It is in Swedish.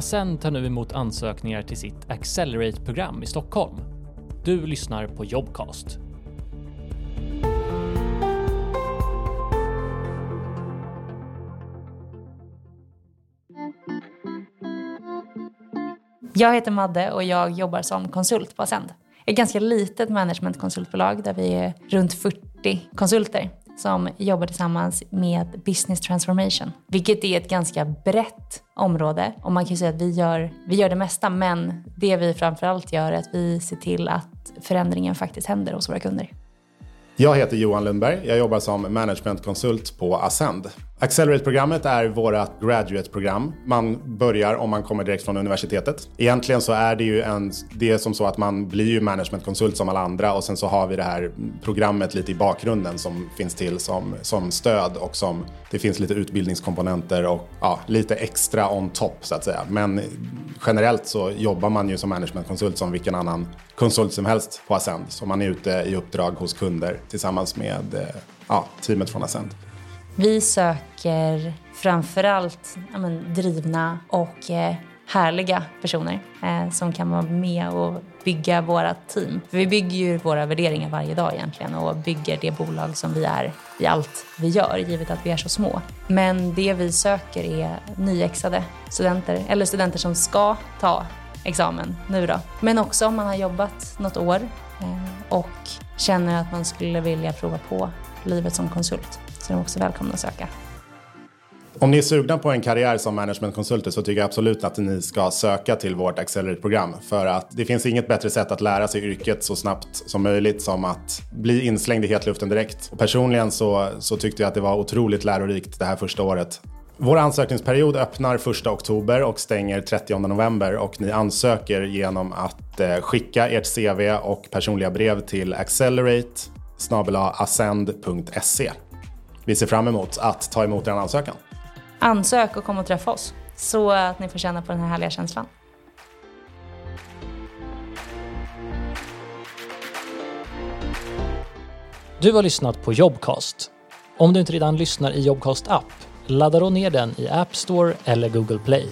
Ascend tar nu emot ansökningar till sitt Accelerate-program i Stockholm. Du lyssnar på Jobcast. Jag heter Madde och jag jobbar som konsult på Ascend. Ett ganska litet managementkonsultbolag där vi är runt 40 konsulter som jobbar tillsammans med business transformation. Vilket är ett ganska brett område och man kan säga att vi gör, vi gör det mesta men det vi framförallt gör är att vi ser till att förändringen faktiskt händer hos våra kunder. Jag heter Johan Lundberg. Jag jobbar som managementkonsult på Ascend. Accelerate-programmet är vårt graduate-program. Man börjar om man kommer direkt från universitetet. Egentligen så är det ju en, det är som så att man blir ju managementkonsult som alla andra och sen så har vi det här programmet lite i bakgrunden som finns till som, som stöd och som det finns lite utbildningskomponenter och ja, lite extra on top så att säga. Men generellt så jobbar man ju som managementkonsult som vilken annan konsult som helst på Ascend. Så man är ute i uppdrag hos kunder tillsammans med eh, ja, teamet från Ascend. Vi söker framförallt ja, men, drivna och eh, härliga personer eh, som kan vara med och bygga våra team. För vi bygger ju våra värderingar varje dag egentligen och bygger det bolag som vi är i allt vi gör, givet att vi är så små. Men det vi söker är nyexade studenter, eller studenter som ska ta examen nu då. Men också om man har jobbat något år eh, och känner att man skulle vilja prova på livet som konsult så är de också välkomna att söka. Om ni är sugna på en karriär som managementkonsulter så tycker jag absolut att ni ska söka till vårt Accelerate-program. För att det finns inget bättre sätt att lära sig yrket så snabbt som möjligt som att bli inslängd i hetluften direkt. Och personligen så, så tyckte jag att det var otroligt lärorikt det här första året. Vår ansökningsperiod öppnar 1 oktober och stänger 30 november och ni ansöker genom att eh, skicka ert CV och personliga brev till accelerate ascend.se. Vi ser fram emot att ta emot er ansökan. Ansök och kom och träffa oss så att ni får känna på den här härliga känslan. Du har lyssnat på Jobcast. Om du inte redan lyssnar i Jobcast app, ladda då ner den i App Store eller Google Play.